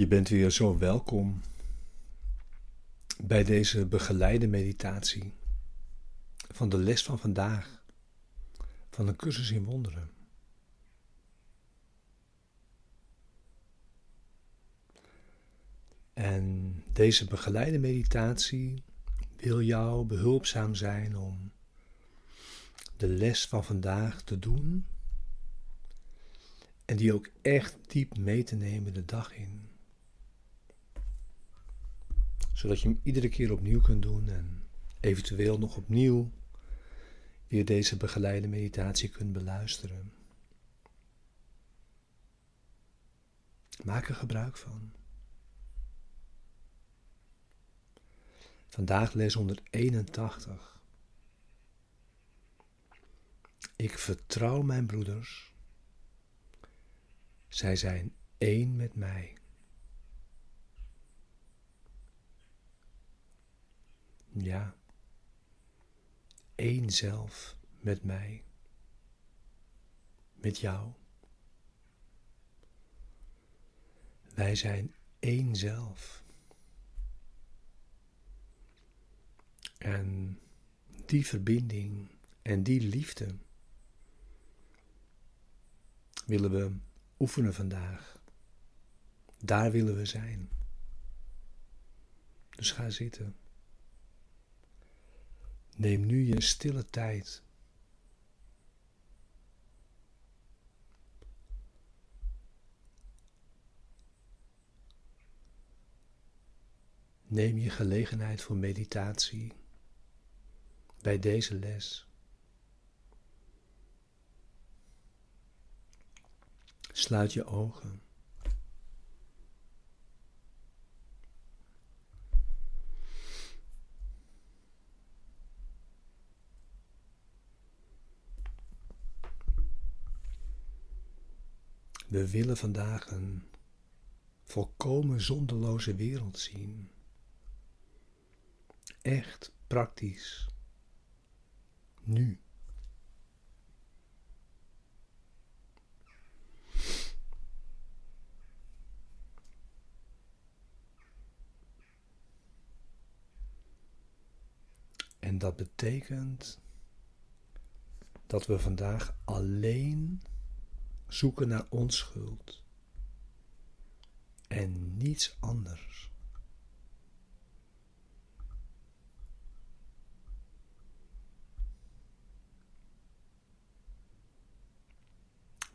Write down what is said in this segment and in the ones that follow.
Je bent weer zo welkom bij deze begeleide meditatie van de les van vandaag van een cursus in wonderen. En deze begeleide meditatie wil jou behulpzaam zijn om de les van vandaag te doen en die ook echt diep mee te nemen de dag in zodat je hem iedere keer opnieuw kunt doen en eventueel nog opnieuw weer deze begeleide meditatie kunt beluisteren. Maak er gebruik van. Vandaag les 181. Ik vertrouw mijn broeders. Zij zijn één met mij. Ja, één zelf met mij, met jou. Wij zijn één zelf. En die verbinding en die liefde willen we oefenen vandaag. Daar willen we zijn. Dus ga zitten. Neem nu je stille tijd. Neem je gelegenheid voor meditatie bij deze les. Sluit je ogen. We willen vandaag een volkomen zonderloze wereld zien. Echt praktisch. Nu. En dat betekent dat we vandaag alleen zoeken naar onschuld en niets anders.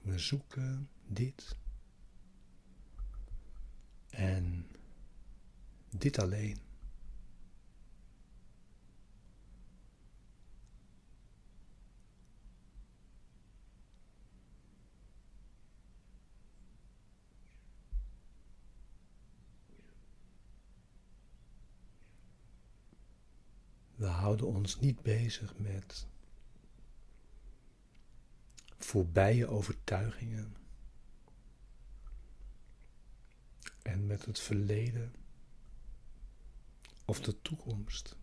We zoeken dit en dit alleen. We houden ons niet bezig met voorbije overtuigingen en met het verleden of de toekomst.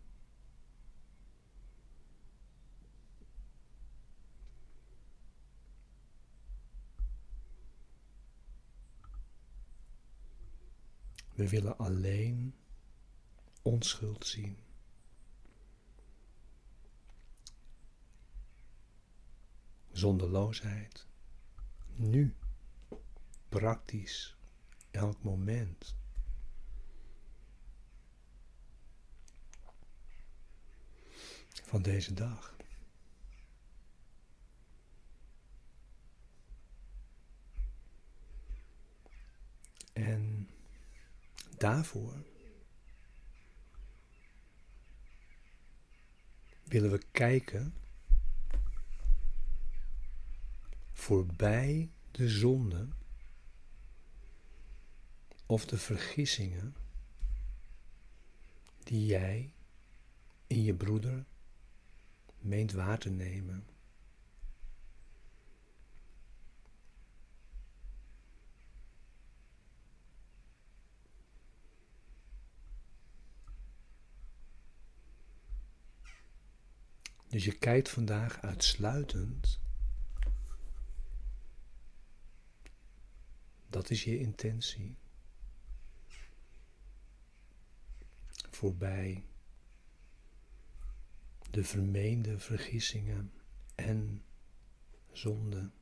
We willen alleen onschuld zien. Zonderloosheid. Nu, praktisch, elk moment. Van deze dag. En daarvoor willen we kijken voorbij de zonde of de vergissingen die jij in je broeder meent waar te nemen. Dus je kijkt vandaag uitsluitend Dat is je intentie. voorbij de vermeende vergissingen en zonden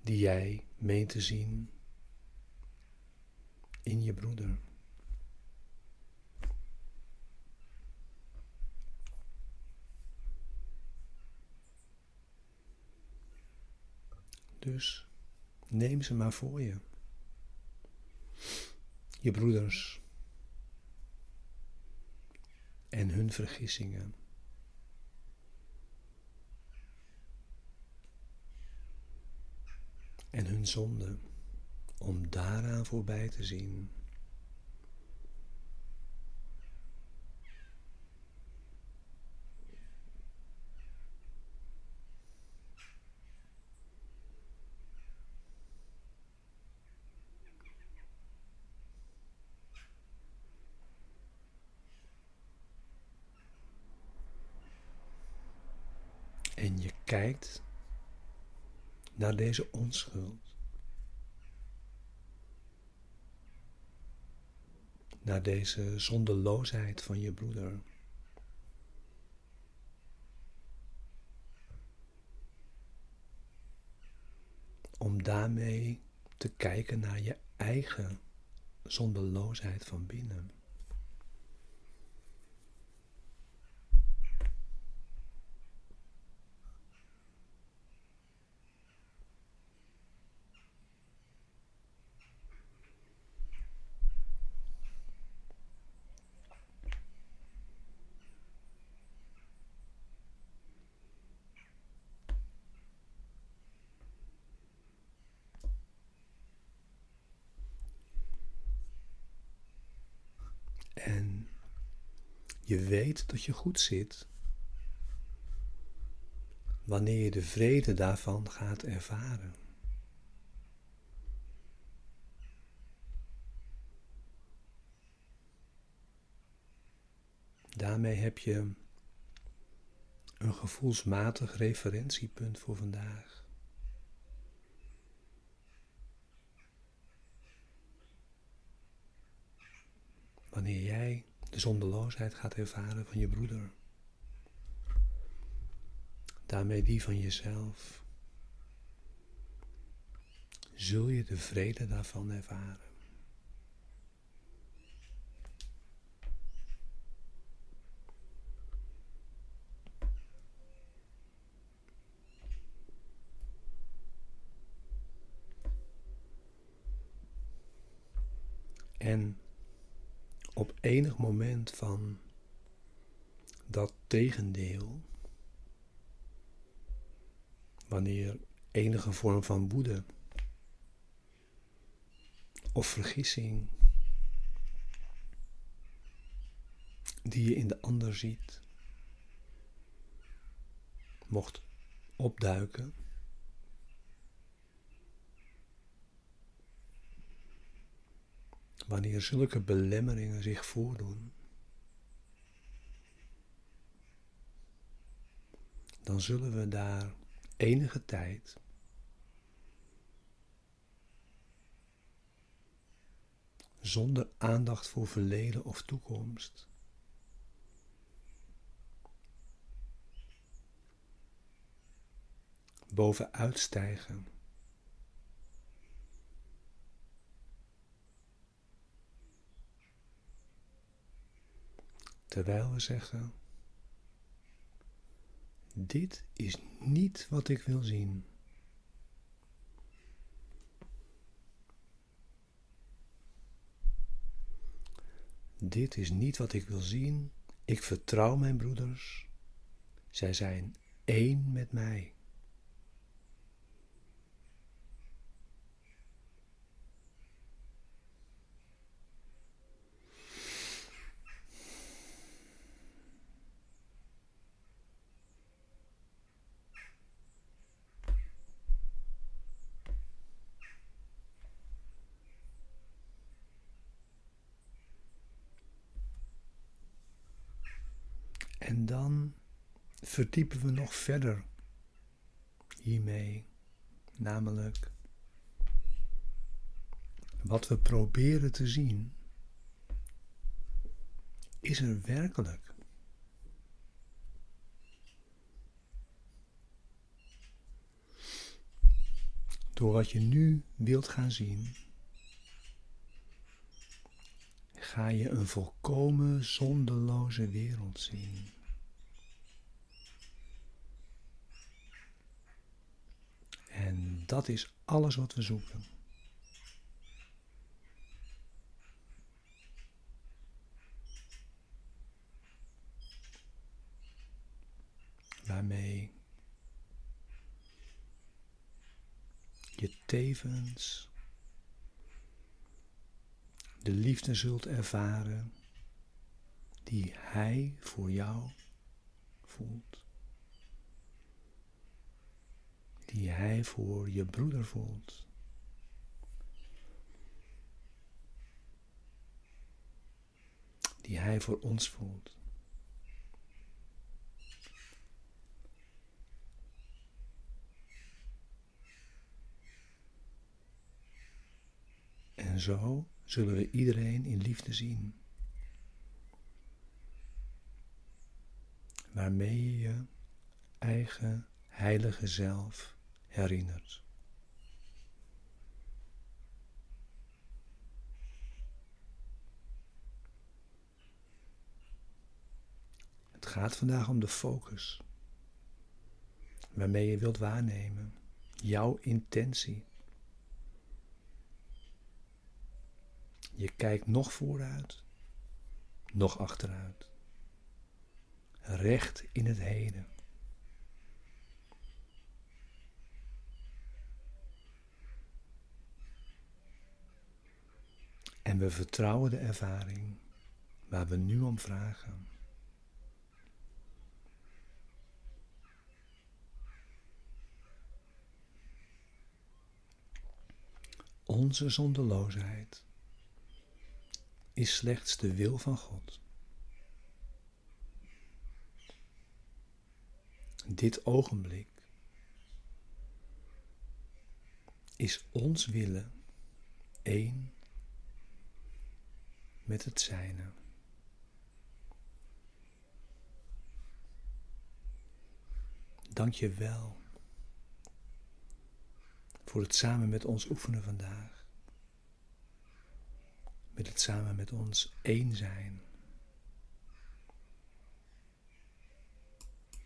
die jij meent te zien in je broeder. Dus neem ze maar voor je. Je broeders en hun vergissingen. En hun zonde, om daaraan voorbij te zien. En je kijkt naar deze onschuld. Naar deze zondeloosheid van je broeder. Om daarmee te kijken naar je eigen zondeloosheid van binnen. En je weet dat je goed zit wanneer je de vrede daarvan gaat ervaren. Daarmee heb je een gevoelsmatig referentiepunt voor vandaag. wanneer jij de zondeloosheid gaat ervaren van je broeder. Daarmee die van jezelf. Zul je de vrede daarvan ervaren. En op enig moment van dat tegendeel, wanneer enige vorm van woede of vergissing die je in de ander ziet, mocht opduiken. Wanneer zulke belemmeringen zich voordoen, dan zullen we daar enige tijd zonder aandacht voor verleden of toekomst bovenuit stijgen. Terwijl we zeggen: Dit is niet wat ik wil zien. Dit is niet wat ik wil zien. Ik vertrouw mijn broeders. Zij zijn één met mij. En dan verdiepen we nog verder hiermee, namelijk wat we proberen te zien is er werkelijk. Door wat je nu wilt gaan zien, ga je een volkomen zondeloze wereld zien. En dat is alles wat we zoeken. Waarmee je tevens de liefde zult ervaren die Hij voor jou voelt. Die Hij voor je broeder voelt. Die Hij voor ons voelt. En zo zullen we iedereen in liefde zien. Waarmee je je eigen heilige zelf herinnert. Het gaat vandaag om de focus waarmee je wilt waarnemen, jouw intentie. Je kijkt nog vooruit, nog achteruit. Recht in het heden. En we vertrouwen de ervaring waar we nu om vragen. Onze zondeloosheid is slechts de wil van God. Dit ogenblik is ons willen één met het zijne. Dank je wel voor het samen met ons oefenen vandaag met het samen met ons één zijn.